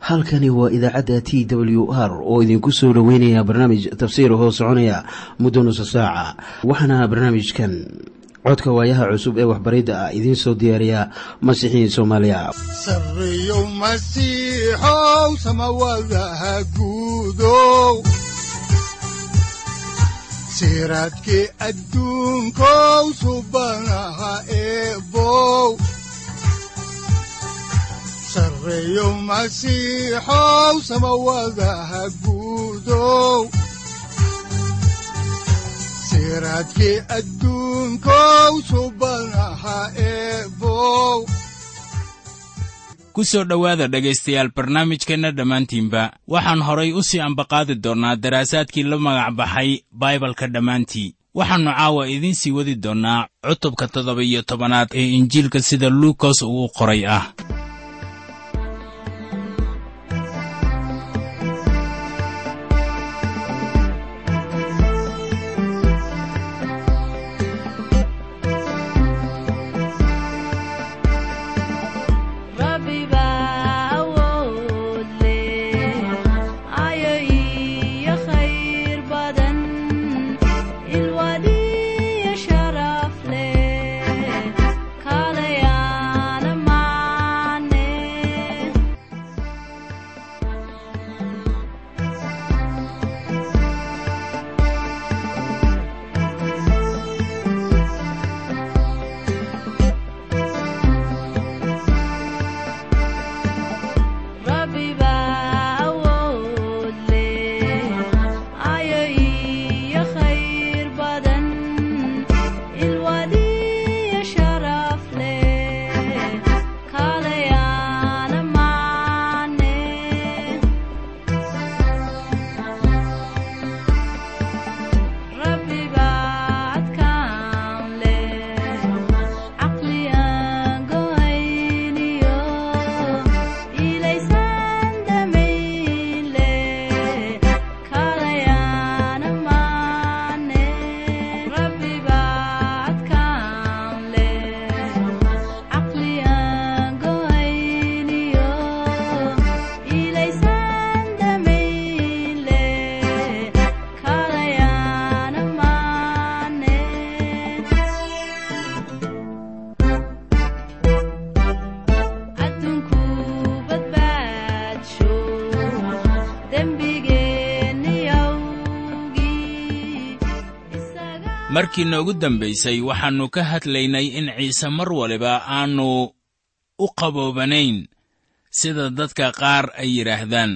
halkani waa idaacadda t w r oo idinku soo dhoweynaya barnaamij tafsiir hoo soconaya muddo nusa saaca waxaana barnaamijkan codka waayaha cusub ee waxbaridda ah idiin soo diyaariya masiixiin soomaaliya. Guudow siraadkii adduunkow subanaha eebow eebow ku soo dhowaada dhegaystayaal barnaamijkeenna dhammaantiinba waxaan horay u sii ambaqaadi doonnaa daraasaadkii la magac baxay baibalka dhammaantii. Waxaannu caawa idiin sii wadi doonnaa cutubka toddoba iyo tobanaad ee injiilka sida luukas uu qoray ah markii noogu dambaysay waxaannu ka hadlaynay in ciise mar waliba aannu u qaboobanayn sida dadka qaar ay yidhaahdaan.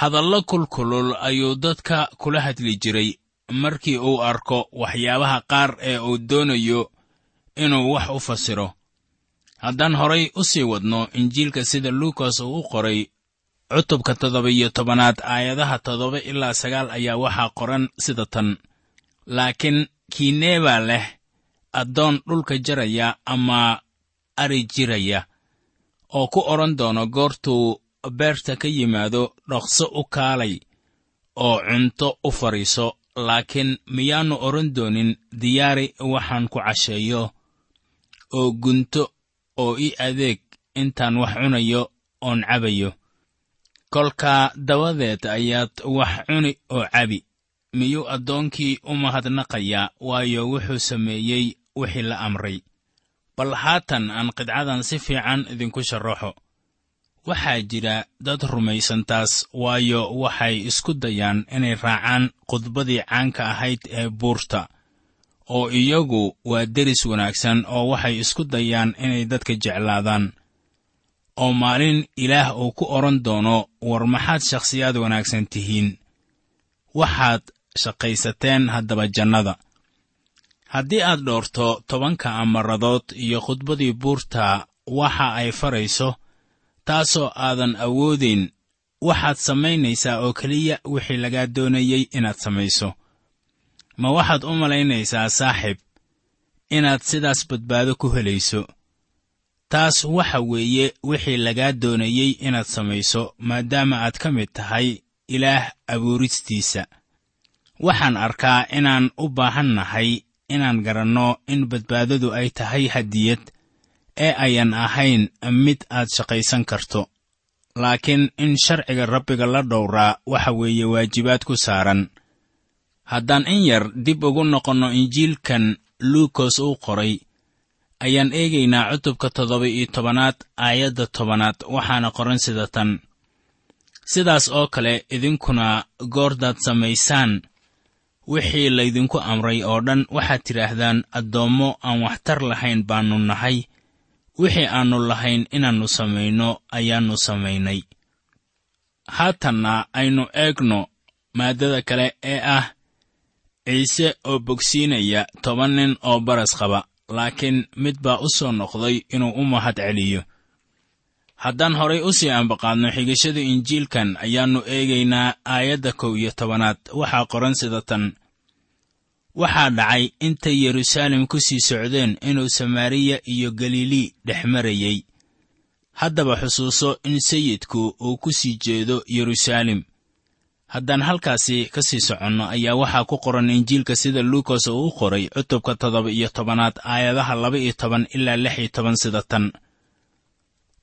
Hadallo kulkulul ayuu dadka kula hadli jiray markii uu arko waxyaabaha qaar ee uu doonayo inuu wax u fasiro. Haddaan horay u sii wadno injiilka sida luukas uu u qoray cutubka toddoba iyo tobanaad aayadaha toddoba ilaa sagaal ayaa waxaa qoran sida tan. Laakiin kiineebaa leh addoon dhulka jaraya ama ari jiraya oo ku odhan doono goortuu beerta ka yimaado dhaqso u kaalay oo cunto u fadhiiso laakiin miyaannu odhan doonin diyaari waxaan ku casheeyo oo gunto oo ii adeeg intaan wax cunayo oon cabayo. Kolkaa dabadeed ayaad wax cuni oo cabi miyuu addoonkii u mahadnaqayaa waayo wuxuu sameeyey wixii la amray? Bal haatan aan qidcadan si fiican idinku sharraxo waxaa jira dad rumaysan taas waayo waxay isku dayaan inay raacaan khudbadii caanka ahayd ee buurta oo iyagu waa deris wanaagsan oo waxay isku dayaan inay dadka jeclaadaan. Oo maalin ilaah uu ku odhan doono war maxaad shakhsiyaad wanaagsan tihiin? Waxaad shaqaysateen haddaba jannada. Haddii aad dhoorto tobanka amaradood iyo khudbadii buurta waxa ay farayso taasoo aadan awoodayn waxaad samaynaysaa oo keliya wixii lagaa doonayey inaad samayso. Ma waxaad u malaynaysaa saaxib inaad sidaas badbaado ku helayso. Taas waxa weeye wixii lagaa doonayey inaad samayso maadaama aad ka mid tahay ilaah abuuristiisa waxaan arkaa inaan u baahan nahay inaan garanno in badbaadadu ay tahay hadiyad ee ayan ahayn mid aad shaqaysan karto. Laakiin in sharciga rabbiga la dhowraa waxa weeye waajibaad ku saaran. Haddaan in yar dib ugu noqonno injiilkan luukos uu qoray ayaan eegaynaa cutubka toddoba iyo tobanaad aayadda tobanaad waxaana qoran sida tan. Sidaas oo kale idinkuna goordaad samaysaan wixii laydinku amray oo dhan waxaad tidhaahdaan addoommo aan waxtar lahayn baannu nahay. Wixii aannu lahayn inaannu samayno ayaannu samaynay. Haatanna aynu eegno maaddada kale ee ah ciise oo bogsiinaya toban nin oo baras qaba laakiin mid baa u soo noqday inuu u mahad celiyo haddaan horay u sii ambaqaadno xigashada injiilkan ayaannu eegaynaa aayadda kow iyo tobanaad. Waxaa qoran sida tan. Waxaa dhacay intay yeruusaalem ku sii socdeen inuu samaariya iyo galilii dhex marayey haddaba xusuuso in sayidku uu ku sii jeedo yeruusaalem haddaan halkaasi ka sii soconno ayaa waxaa ku qoran injiilka sida luukas uu u qoray cutubka toddoba iyo tobanaad aayadaha laba iyo toban ilaa lix iyo toban sida tan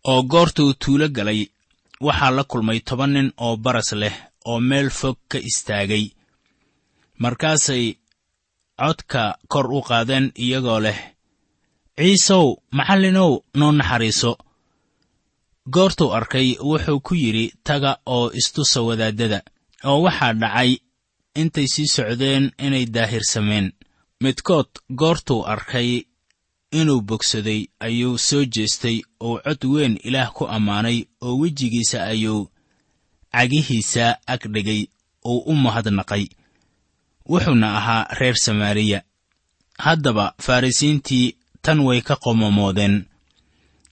oo goortuu tuulo galay waxaa la kulmay toban nin oo baras leh oo meel fog ka istaagay. Markaasay codka kor u qaadeen iyagoo leh ciisow macallinow noo naxariiso. Goortuu arkay wuxuu ku yidhi taga oo istusa wadaaddada oo waxaa dhacay intay sii socdeen inay daahirsameen midkood goortuu arkay inuu bogsaday ayuu soo jeestay oo cod weyn ilaah ku ammaanay oo wejigiisa ayuu cagihiisa ag dhigay uu u mahadnaqay. Wuxuuna ahaa reer samaariya. Haddaba farrisiintii tan way ka qomomoodeen.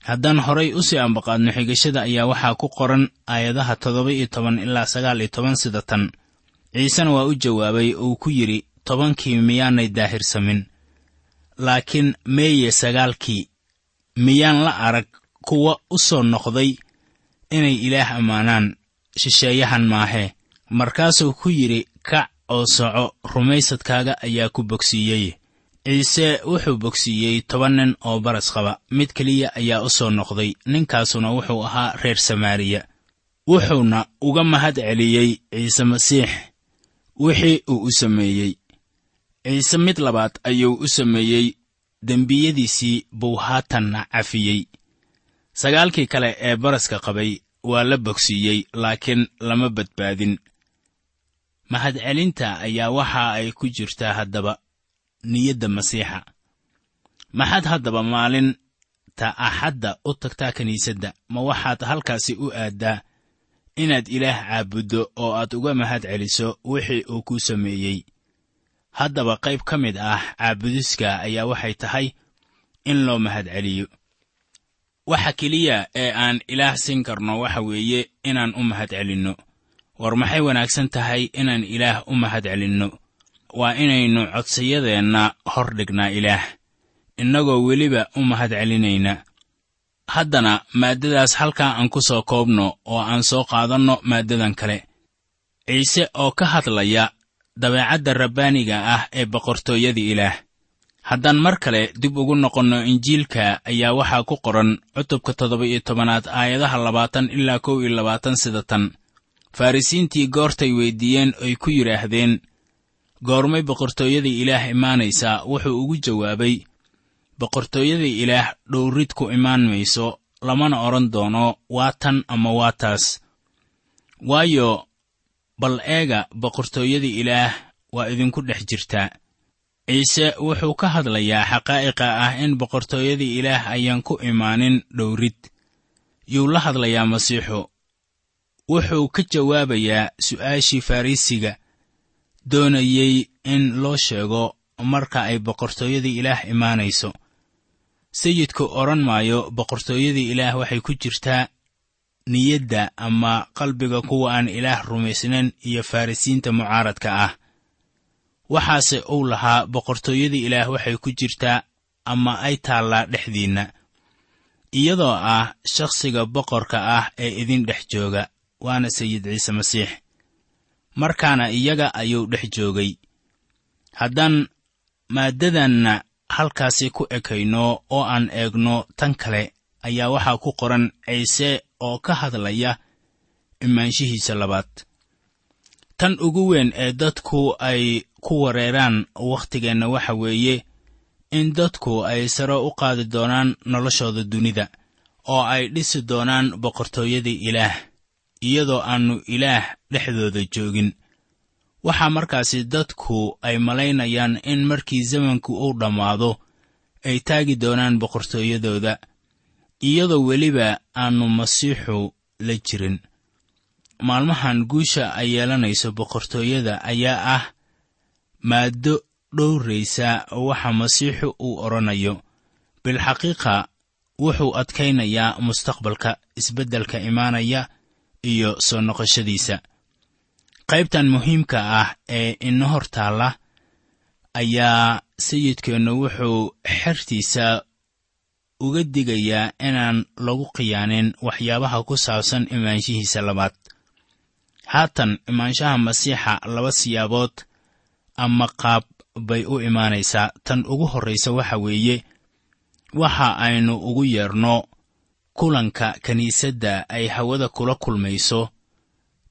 Haddaan horay u sii ambaqaadno xigashada ayaa waxaa ku qoran aayadaha toddoba iyo toban ilaa sagaal iyo toban sida tan. Ciisena waa u jawaabay uu ku yidhi tobankii miyaanay daahirsamin laakiin meeye sagaalkii miyaan la arag kuwa u soo noqday inay ilaah ammaanaan shisheeyahan maahee markaasuu ku yidhi kac oo soco rumaysadkaaga ayaa ku bogsiiyey. Ciise wuxuu bogsiiyey toban nin oo baras qaba. Mid keliya ayaa u soo noqday. Ninkaasuna wuxuu ahaa reer samaariya. Wuxuuna uga mahad celiyey ciise masiix wixii uu u sameeyey ciise mid labaad ayuu u sameeyey dembiyadiisii buu haatanna cafiyey. Sagaalkii kale ee baraska qabay waa la bogsiiyey laakiin lama badbaadin. Mahadcelinta ayaa waxa ay ku jirtaa haddaba niyadda masiixa. Maxaad haddaba maalinta axadda u tagtaa kiniisadda ma waxaad halkaasi u aaddaa inaad ilaah caabuddo oo aad uga mahad celiso wixii uu kuu sameeyey haddaba qayb ka mid ah caabudiska ayaa waxay tahay in loo mahad celiyo waxa keliya ee aan ilaah siin karno waxa weeye inaan u mahad celinno war maxay wanaagsan tahay inaan ilaah u mahad celinno waa inaynu codsayadeenna hor dhignaa ilaah. Innagoo weliba u mahad celinayna haddana maaddadaas halkaa aan ku soo koobno oo aan soo qaadanno maaddadan kale. Ciise oo ka hadlaya dabeecadda rabbaaniga ah ee boqortooyada ilaah. Haddaan mar kale dib ugu noqonno injiilka ayaa waxaa ku qoran cutubka toddoba iyo tobanaad aayadaha labaatan ilaa kow iyo labaatan sida tan. Farrisiintii goortay weyddiiyeen oy ku yidhaahdeen goormay boqortooyada ilaah imaanaysaa? Wuxuu ugu jawaabay boqortooyada ilaah dhowrid ku imaan mayso lamana odhan doono waa tan ama waa taas. Waayo bal eega boqortooyada ilaah waa idinku dhex jirtaa. Ciise wuxuu ka hadlayaa xaqaa'iqa ah in boqortooyada ilaah ayaan ku imaanin dhowrid. Yuu la hadlayaa masiixu. Wuxuu ka jawaabayaa su'aashii farrisiga doonayey in loo sheego marka ay boqortooyada ilaah imaanayso. Sayidku odhan maayo boqortooyada ilaah waxay ku jirtaa niyadda ama qalbiga kuwa aan ilaah rumaysnayn iyo farrisiinta mucaaradka ah. Waxaase uu lahaa boqortooyada ilaah waxay ku jirtaa ama ay taallaa dhexdiinna iyadoo ah shakhsiga boqorka ah ee idin dhex jooga waana sayid ciise masiix. Markaana iyaga ayuu dhex joogay. Haddaan maaddadanna halkaasi ku ekayno oo aan eegno tan kale ayaa waxaa ku qoran ciise oo ka hadlaya imaanshihiisa labaad. Tan ugu weyn ee dadku ay ku wareeraan wakhtigeenna waxa weeye in dadku ay sare u qaadi doonaan noloshooda dunida oo ay dhisi doonaan boqortooyadii ilaah iyadoo aannu ilaah dhexdooda joogin. Waxaa markaasi dadku ay malaynayaan in markii zamanku uu dhammaado ay taagi doonaan boqortooyadooda iyadoo weliba aannu masiixu la jirin. Maalmahan guusha ay yeelanayso boqortooyada ayaa ah maaddo dhowraysa waxa masiixu uu odhanayo bilxaqiiqa wuxuu adkaynayaa mustaqbalka isbeddelka imaanaya iyo soo noqoshadiisa. Qaybtan muhiimka ah ee ina hor taalla ayaa sayidkeennu wuxuu xertiisa uga digayaa inaan lagu khiyaanin waxyaabaha ku saabsan imaanshihiisa labaad. Haatan imaanshaha masiixa laba siyaabood ama qaab bay u imaanaysaa. Tan ugu horraysa waxa weeye waxa aynu ugu yeerno kulanka kiniisadda ay hawada kula kulmayso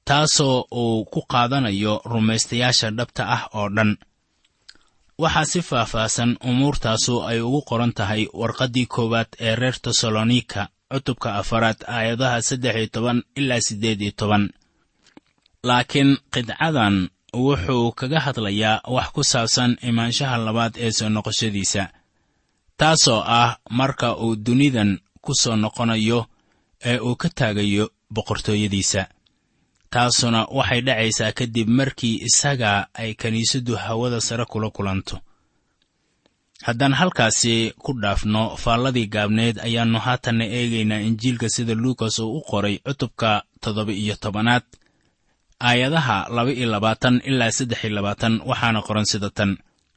taasoo uu ku qaadanayo rumaystayaasha dhabta ah oo dhan waxaa si faahfaahsan umuurtaasu ay ugu qoran tahay warqaddii koowaad ee reer tesalonika cutubka afaraad aayadaha saddex iyo toban ilaa siddeed iyo toban. Laakiin qidcadan wuxuu kaga hadlayaa wax ku saabsan imaanshaha labaad ee soo noqoshadiisa taasoo ah marka uu dunidan ku soo noqonayo ee uu ka taagayo boqortooyadiisa taasuna waxay dhacaysaa kadib markii isaga ay kiniisaddu hawada sare kula kulanto. Haddaan halkaasi ku dhaafno faalladii gaabneed ayaannu haatanna eegaynaa injiilka sida luukas uu u qoray cutubka toddoba iyo tobanaad aayadaha laba iyo labaatan ilaa saddex iyo labaatan waxaana qoran sida tan.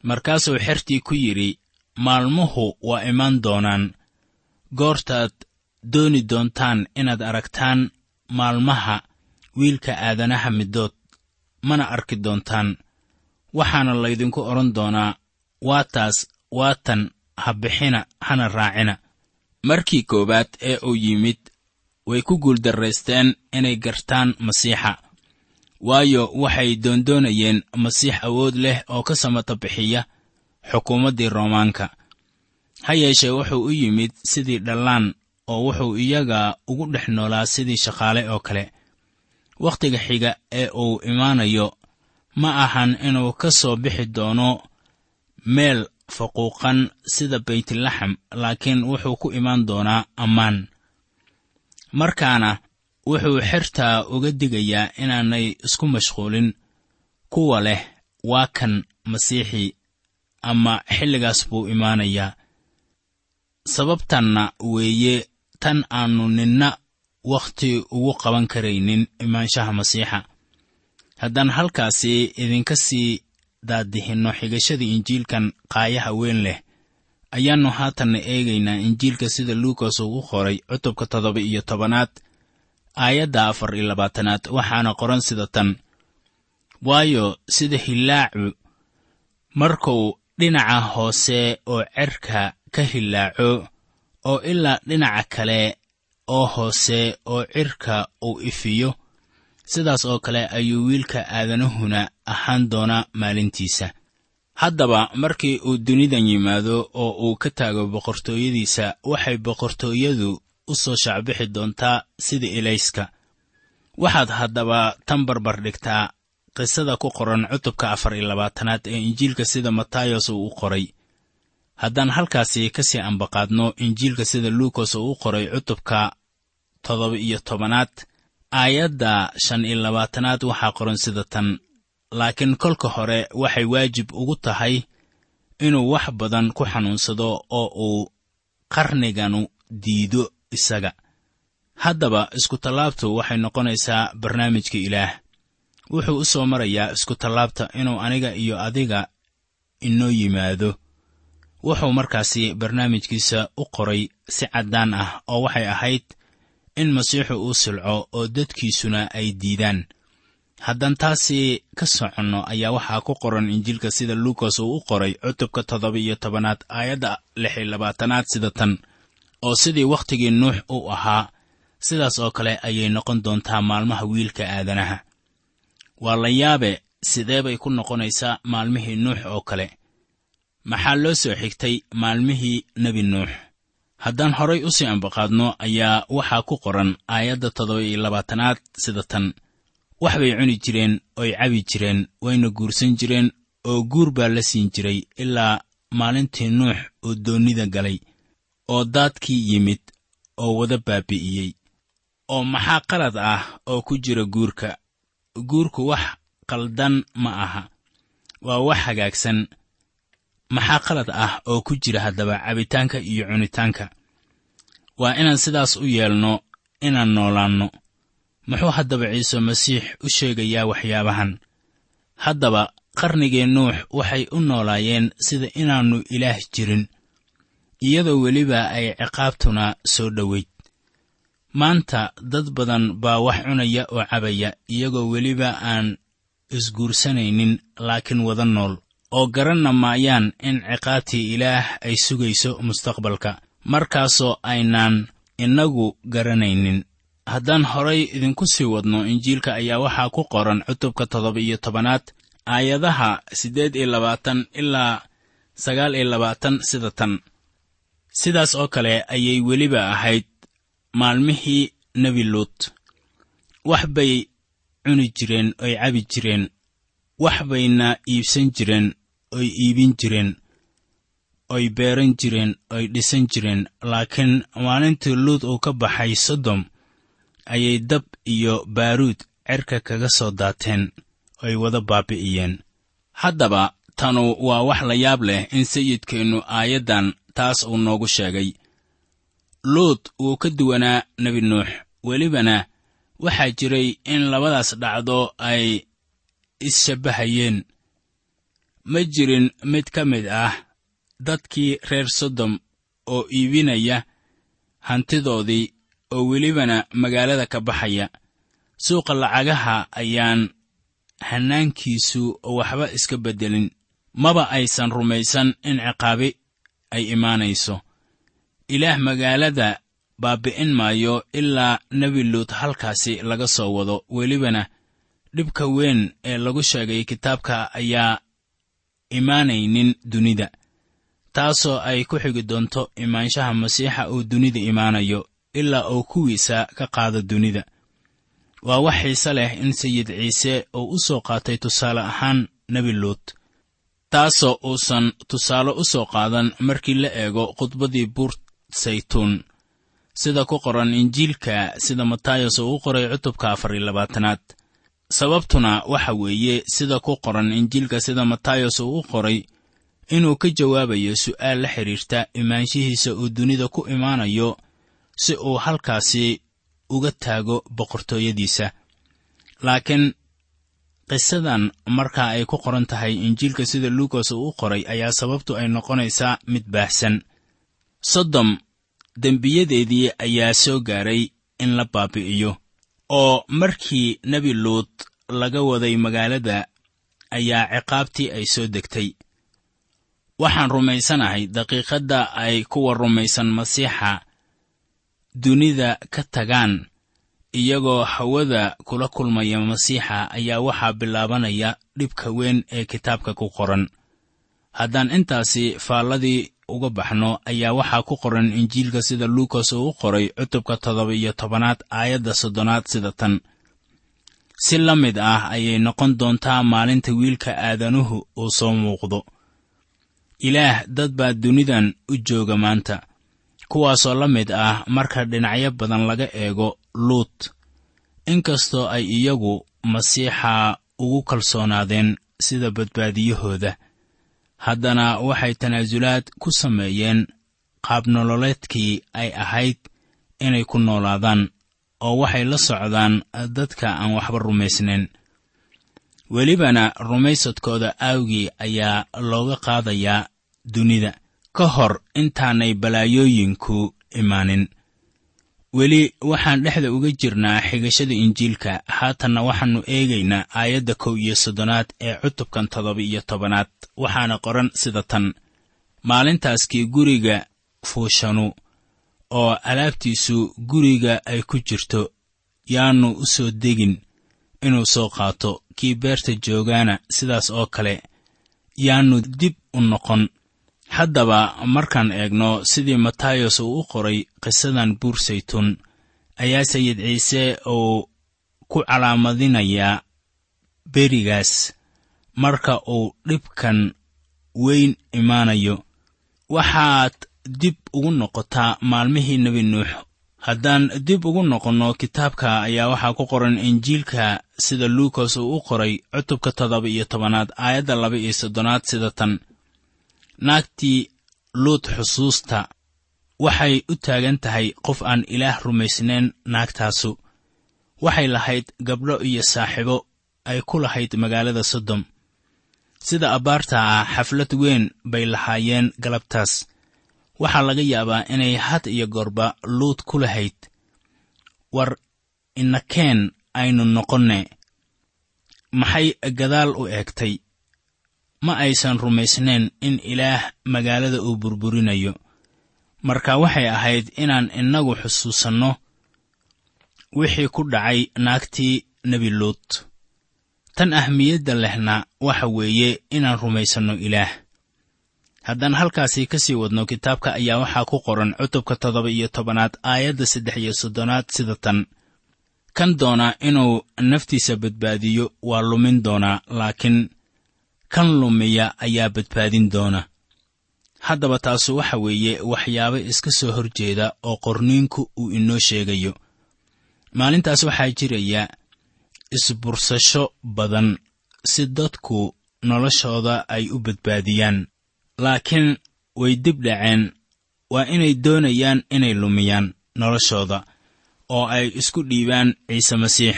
Markaasuu xertii ku yidhi maalmuhu waa imaan doonaan. Goortaad dooni doontaan inaad aragtaan maalmaha wiilka aadanaha middood mana arki doontaan. Waxaana laydinku odhan doonaa waa taas waa tan ha bixina hana raacina. Markii koowaad ee uu yimid way ku guuldarraysteen inay gartaan masiixa. Waayo waxay doondoonayeen masiix awood leh oo ka samata bixiya xukuumaddii roomaanka. Ha yeeshee wuxuu u yimid sidii dhallaan oo wuxuu iyaga ugu dhex noolaa sidii shaqaale oo kale wakhtiga xiga ee uu imaanayo ma ahan inuu ka soo bixi doono meel faquuqan sida baytlaxam laakiin wuxuu ku imaan doonaa ammaan. Markaana wuxuu xertaa uga digayaa inaanay isku mashquulin kuwa leh waa kan masiixii ama xilligaas buu imaanayaa. Sababtanna weeye tan aannu ninna wakhti ugu qaban karaynin imaanshaha masiixa. Haddaan halkaasi idinka sii daadihinno xigashada injiilkan qaayaha weyn leh ayaannu haatanna eegaynaa injiilka sida luukas uu u qoray cutubka toddoba iyo tobanaad aayadda afar iyo labaatanaad waxaana qoran sida tan. Waayo sida hillaacu markuu dhinaca hoose oo cerka ka hillaaco oo ilaa dhinaca kale oo hoose oo cirka uu ifiyo sidaas oo kale ayuu wiilka aadanahuna ahaan doonaa maalintiisa. Haddaba markii uu dunidan yimaado oo uu ka taago boqortooyadiisa waxay boqortooyadu u soo shacbixi doontaa sida ilayska. Waxaad haddaba tan barbar dhigtaa qisada ku qoran cutubka afar iyo labaatanaad ee injiilka sida matayos uu u qoray haddaan halkaasi ka sii ambaqaadno injiilka sida luukas uu u qoray cutubka toddoba iyo tobanaad aayadda shan iyo labaatanaad waxaa qoran sida tan. Laakiin kolka hore waxay waajib ugu tahay inuu wax badan ku xanuunsado oo uu qarniganu diido isaga. Haddaba iskutallaabtu waxay noqonaysaa barnaamijka ilaah. Wuxuu u soo marayaa iskutallaabta inuu aniga iyo adiga inoo yimaado wuxuu markaasi barnaamijkiisa u qoray si caddaan ah oo waxay ahayd in masiixu uu silco oo dadkiisuna ay diidaan. Haddaan taasi ka soconno ayaa waxaa ku qoran injiilka sida luukas uu u qoray cutubka toddoba iyo tobanaad aayadda lix iyo labaatanaad sida tan oo sidii wakhtigii nuux uu ahaa sidaas oo kale ayay noqon doontaa maalmaha wiilka aadanaha. Waa la yaabe sidee bay ku noqonaysaa maalmihii nuux oo kale maxaa loo soo xigtay maalmihii nebi nuux? Haddaan horay u sii ambaqaadno ayaa waxaa ku qoran aayadda toddoba iyo labaatanaad sida tan. Wax bay cuni jireen oy cabi jireen wayna guursan jireen oo guur baa la siin jiray ilaa maalintii nuux oo doonnida galay oo daadkii yimid oo wada baabi'iyey. Oo maxaa qalad ah oo ku jira guurka? Guurku wax qaldan ma aha. Waa wax hagaagsan maxaa qalad ah oo ku jira haddaba cabitaanka iyo cunitaanka. Waa inaan sidaas u yeelno inaan noolaanno. Muxuu haddaba ciise masiix u sheegayaa waxyaabahan. Haddaba qarnigii nuux waxay u noolaayeen sida inaannu ilaah jirin iyadoo weliba ay ciqaabtuna soo dhoweyd. Maanta dad badan baa wax cunaya oo cabaya iyagoo weliba aan isguursanaynin laakiin wada nool oo garanna maayaan in ciqaabtii ilaah ay sugayso mustaqbalka. Markaasoo aynaan innagu garanaynin. Haddaan horay idinku sii wadno injiilka ayaa waxaa ku qoran cutubka toddoba iyo tobanaad aayadaha siddeed iyo labaatan ilaa sagaal iyo labaatan sida tan. Sidaas oo kale ayay weliba ahayd maalmihii nebi luut. Wax bay cuni jireen oy cabi jireen. Wax bayna iibsan jireen oy iibin jireen oy beeran jireen oy dhisan jireen laakiin maalintii luud uu ka baxay sodom ayay dab iyo baaruud cerka kaga soo daateen oy wada baabi'iyeen. Haddaba tanu waa wax la yaab leh in sayidkeennu aayaddan taas uu noogu sheegay. Luud wuu ka duwanaa nebi nuux. Welibana waxaa jiray in labadaas dhacdo ay isshabbahayeen ma jirin mid ka mid ah dadkii reer sodom oo iibinaya hantidoodii oo welibana magaalada ka baxaya. Suuqa lacagaha ayaan hannaankiisu waxba iska beddelin. Maba aysan rumaysan in ciqaabi ay imaanayso. Ilaah magaalada baabbi'in maayo ilaa nebi luut halkaasi laga soo wado welibana. Dhibka weyn ee lagu sheegay kitaabka ayaa imaanaynin dunida taasoo ay ku xigi doonto imaanshaha masiixa uu dunida imaanayo ilaa uu kuwiisa ka qaado dunida. Waa wax xiise leh in sayid ciise uu u soo qaatay tusaale ahaan nebi luut taasoo uusan tusaale u soo qaadan markii la eego khudbaddii buur saytuun sida ku qoran injiilka sida matayos uu u qoray cutubka afar iyo labaatanaad sababtuna waxa weeye sida ku qoran injiilka sida matayos uu u qoray inuu ka jawaabayo su'aal la xidhiirta imaanshihiisa uu dunida ku imaanayo si uu halkaasi uga taago boqortooyadiisa. Laakiin qisadan marka ay ku qoran tahay injiilka sida luukas uu u qoray ayaa sababtu ay noqonaysaa mid baahsan. Sodom dembiyadeedii ayaa soo gaaray in la baabi'iyo oo markii nebi luut laga waday magaalada ayaa ciqaabtii ay soo degtay. Waxaan rumaysanahay daqiiqadda ay kuwa rumaysan masiixa dunida ka tagaan iyagoo hawada kula kulmaya masiixa ayaa waxaa bilaabanaya dhibka weyn ee kitaabka ku qoran. Haddaan intaasi faalladii uga baxno ayaa waxaa ku qoran injiilka sida luukas uu u qoray cutubka toddoba iyo tobanaad aayadda soddonaad sida tan. Si la mid ah ayay noqon doontaa maalinta wiilka aadanuhu uu soo muuqdo. Ilaah dad baa dunidan u jooga maanta. Kuwaasoo la mid ah marka dhinacyo badan laga eego luut. Inkastoo ay iyagu masiixa ugu kalsoonaadeen sida badbaadiyahooda haddana waxay tanaasulaad ku sameeyeen qaabnololeedkii ay ahayd inay ku noolaadaan oo waxay la socdaan dadka aan waxba rumaysnayn. Welibana rumaysadkooda aawgii ayaa looga qaadayaa dunida. Ka hor intaanay balaayooyinku imaanin weli waxaan dhexda uga jirnaa xigashada injiilka. Haatanna waxaannu eegaynaa aayadda kow iyo soddonaad ee cutubkan toddoba iyo tobanaad. Waxaana qoran sida tan. Maalintaaskii guriga fuushanu oo alaabtiisu guriga ay ku jirto yaannu u soo degin inuu soo qaato. Kii beerta joogaana sidaas oo kale yaannu dib u noqon haddaba markaan eegno sidii matayos uu u qoray qisadan buur saytuun ayaa sayid ciise uu ku calaamadinayaa berigaas marka uu dhibkan weyn imaanayo. Waxaad dib ugu noqotaa maalmihii nebi nuux. Haddaan dib ugu noqonno kitaabka ayaa waxaa ku qoran injiilka sida luukas uu u qoray cutubka toddoba iyo tobanaad aayadda laba iyo soddonaad sida tan naagtii luud xusuusta waxay u taagan tahay qof aan ilaah rumaysnayn naagtaasu. Waxay lahayd gabdho iyo saaxiibo ay ku lahayd magaalada sodom. Sida abbaarta ah xaflad weyn bay lahaayeen galabtaas. Waxaa laga yaabaa inay had iyo goorba luud ku lahayd. War inakeen aynu noqonne. Maxay gadaal u eegtay ma aysan rumaysnayn in ilaah magaalada uu burburinayo. Marka waxay ahayd inaan innagu xusuusanno wixii ku dhacay naagtii nebi luud tan ahmiyadda lehna waxa weeye inaan rumaysanno ilaah. Haddaan halkaasi ka sii wadno kitaabka ayaa waxaa ku qoran cutubka toddoba iyo tobanaad aayadda saddex iyo soddonaad sida tan. Kan doona inuu naftiisa badbaadiyo waa lumin doonaa laakiin kan lumiya ayaa badbaadin doona. Haddaba taasu waxa weeye waxyaabo iska soo hor jeeda oo qorniinku uu inoo sheegayo. Maalintaas waxaa jiraya isbursasho badan si dadku noloshooda ay u badbaadiyaan. Laakiin way dib dhaceen waa inay doonayaan inay lumiyaan noloshooda oo ay isku dhiibaan ciise masiix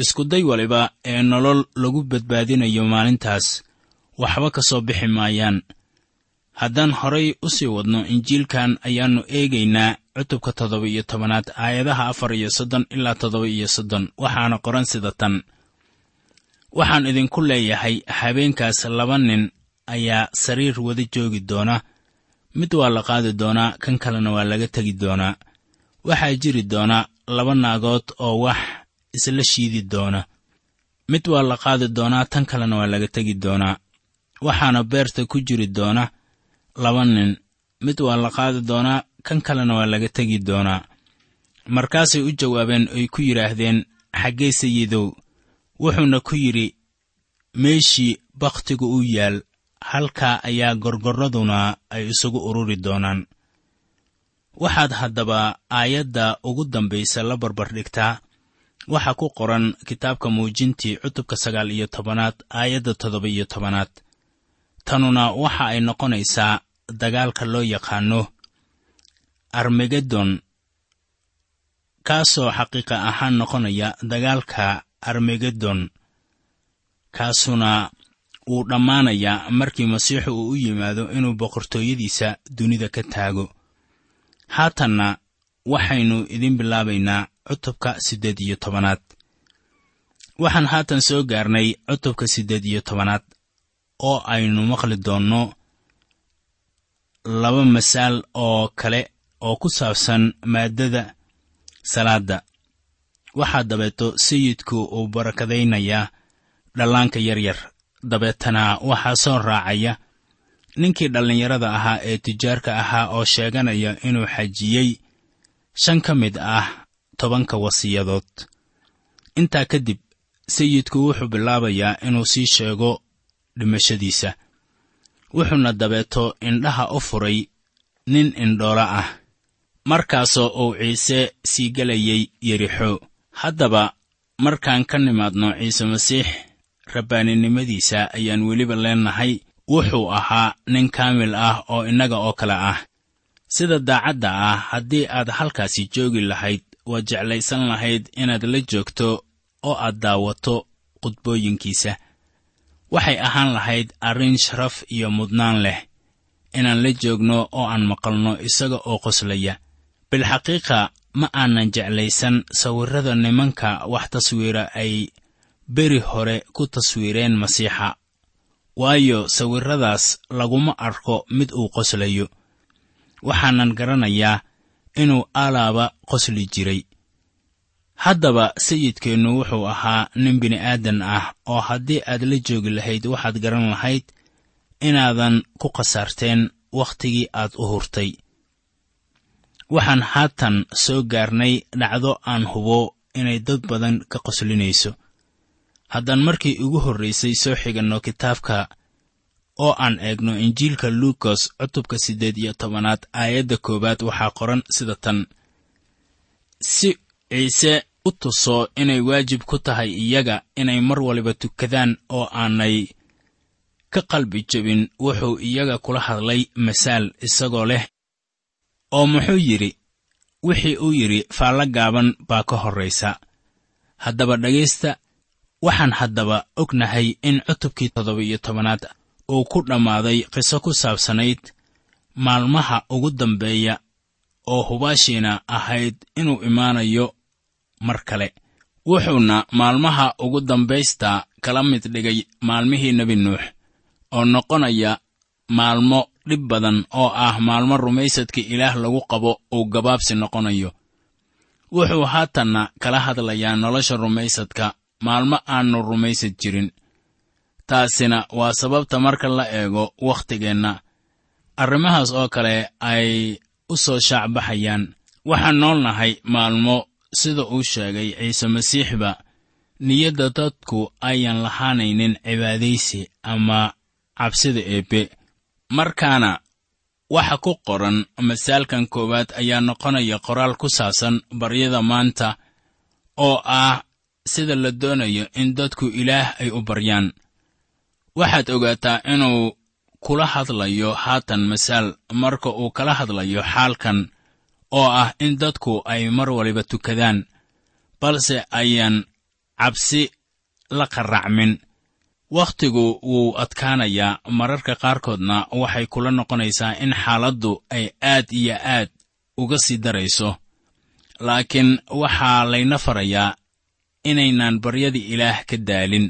iskuday waliba ee nolol lagu badbaadinayo maalintaas. Waxba ka soo bixi maayaan. Haddaan horay u sii wadno injiilkan ayaannu eegaynaa cutubka toddoba iyo tobanaad aayadaha afar iyo soddon ilaa toddoba iyo soddon. Waxaana qoran sida tan. Waxaan idinku leeyahay habeenkaas laba nin ayaa sariir wada joogi doona. Mid waa la qaadi doonaa kan kalena waa laga tegi doonaa waxaa jiri doona laba naagood oo wax isla shiidi doona. Mid waa la qaadi doonaa tan kalena waa laga tegi doonaa. Waxaana beerta ku jiri doona laba nin. Mid waa la qaadi doonaa kan kalena waa laga tegi doonaa. Markaasay u jawaabeen oy ku yidhaahdeen xaggee sayidow wuxuuna ku yidhi meeshii bakhtigu u yaal halkaa ayaa gorgorraduna ay isugu ururi doonaan. Waxaad haddaba aayadda ugu dambaysa la barbardhigtaa waxaa ku qoran kitaabka muujintii cutubka sagaal iyo tobanaad aayadda toddoba iyo tobanaad. Tanuna waxa ay noqonaysaa dagaalka loo yaqaano armagedon kaasoo xaqiiqa ahaan noqonaya dagaalka armagedon kaasuna wuu dhammaanayaa markii masiixu uu u yimaado inuu boqortooyadiisa dunida ka taago. Haatanna waxaynu idin bilaabaynaa cutubka siddeed iyo tobanaad. Waxaan haatan soo gaarnay cutubka siddeed iyo tobanaad oo aynu maqli doonno laba masaal oo kale oo ku saabsan maaddada salaadda. Waxaa dabeeto sayidku uu barakadaynayaa dhallaanka yaryar. Dabeetana waxaa soo raacaya ninkii dhallinyarada ahaa ee tijaarka ahaa oo sheeganaya inuu xajiyey shan ka mid ah tobanka wasiyadood. Intaa kadib sayidku wuxuu bilaabayaa inuu sii sheego dhimashadiisa. Wuxuuna dabeeto indhaha u furay nin indhoola ah. Markaasoo uu ciise sii gelayay yerixo haddaba markaan ka nimaadno ciise masiix rabbaaninimadiisa ayaan weliba leennahay wuxuu ahaa nin kaamil ah oo innaga oo kale ah. Sida daacadda ah haddii aad halkaasi joogi lahayd waad jeclaysan lahayd inaad la joogto oo aad daawato khudbooyinkiisa. Waxay ahaan lahayd arrin sharaf iyo mudnaan leh inaan la joogno oo aan maqalno isaga oo qoslaya. Bilxaqiiqa ma aanan jeclaysan sawirrada nimanka wax taswiira ay beri hore ku taswiireen masiixa. Waayo sawirradaas laguma arko mid uu qoslayo. Waxaanan garanayaa inuu alaaba qosli jiray. Haddaba sayidkeennu wuxuu ahaa nin bini'aadan ah oo haddii aad la joogi lahayd waxaad garan lahayd inaadan ku khasaarteen wakhtigii aad u hurtay. Waxaan haatan soo gaarnay dhacdo aan hubo inay dad badan ka qoslinayso. Haddaan markii ugu horraysay soo xiganno kitaabka oo aan eegno injiilka luukas cutubka siddeed iyo tobanaad aayadda koowaad waxaa qoran sida tan. Si ciise u tuso inay waajib ku tahay iyaga inay mar waliba tukadaan oo aanay ka qalbi jebin wuxuu iyaga kula hadlay masaal isagoo leh oo muxuu yidhi wixii uu yidhi faallo gaaban baa ka horraysa. Haddaba dhegaysta waxaan haddaba ognahay in cutubkii toddoba-iyo tobanaad uu ku dhammaaday qiso ku saabsanayd maalmaha ugu dambeeya oo hubaashiina ahayd inuu imaanayo mar kale. Wuxuuna maalmaha ugu dambaysta kala mid dhigay maalmihii nebi nuux oo noqonaya maalmo dhib badan oo ah maalmo rumaysadka ilaah lagu qabo uu gabaabsi noqonayo. Wuxuu haatanna kala hadlayaa nolosha rumaysadka maalmo aannu rumaysad jirin taasina waa sababta marka la eego wakhtigeenna. Arrimahaas oo kale ay u soo shaacbaxayaan. Waxaan nool nahay maalmo sida uu sheegay ciise masiixba niyadda dadku ayaan lahaanaynin cibaadaysi ama cabsida eebbe. Markaana waxa ku qoran masaalkan koowaad ayaa noqonaya qoraal ku saabsan baryada maanta oo ah sida la doonayo in dadku ilaah ay u baryaan waxaad ogaataa inuu kula hadlayo haatan masaal marka uu kala hadlayo xaalkan oo ah in dadku ay mar waliba tukadaan balse ayaan cabsi la qarracmin wakhtigu wuu adkaanayaa. Mararka qaarkoodna waxay kula noqonaysaa in xaaladdu ay aad iyo aad uga sii darayso. Laakiin waxaa layna farayaa inaynaan baryada ilaah ka daalin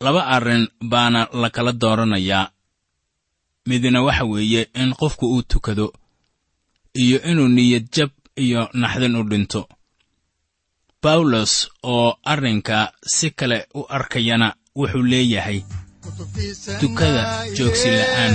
laba arrin baana la kala dooranayaa midna waxa weeye in qofku uu tukado iyo inuu niyad jab iyo naxdin u dhinto. Bawlos oo arrinka si kale u arkayana wuxuu leeyahay tukada joogsi la'aan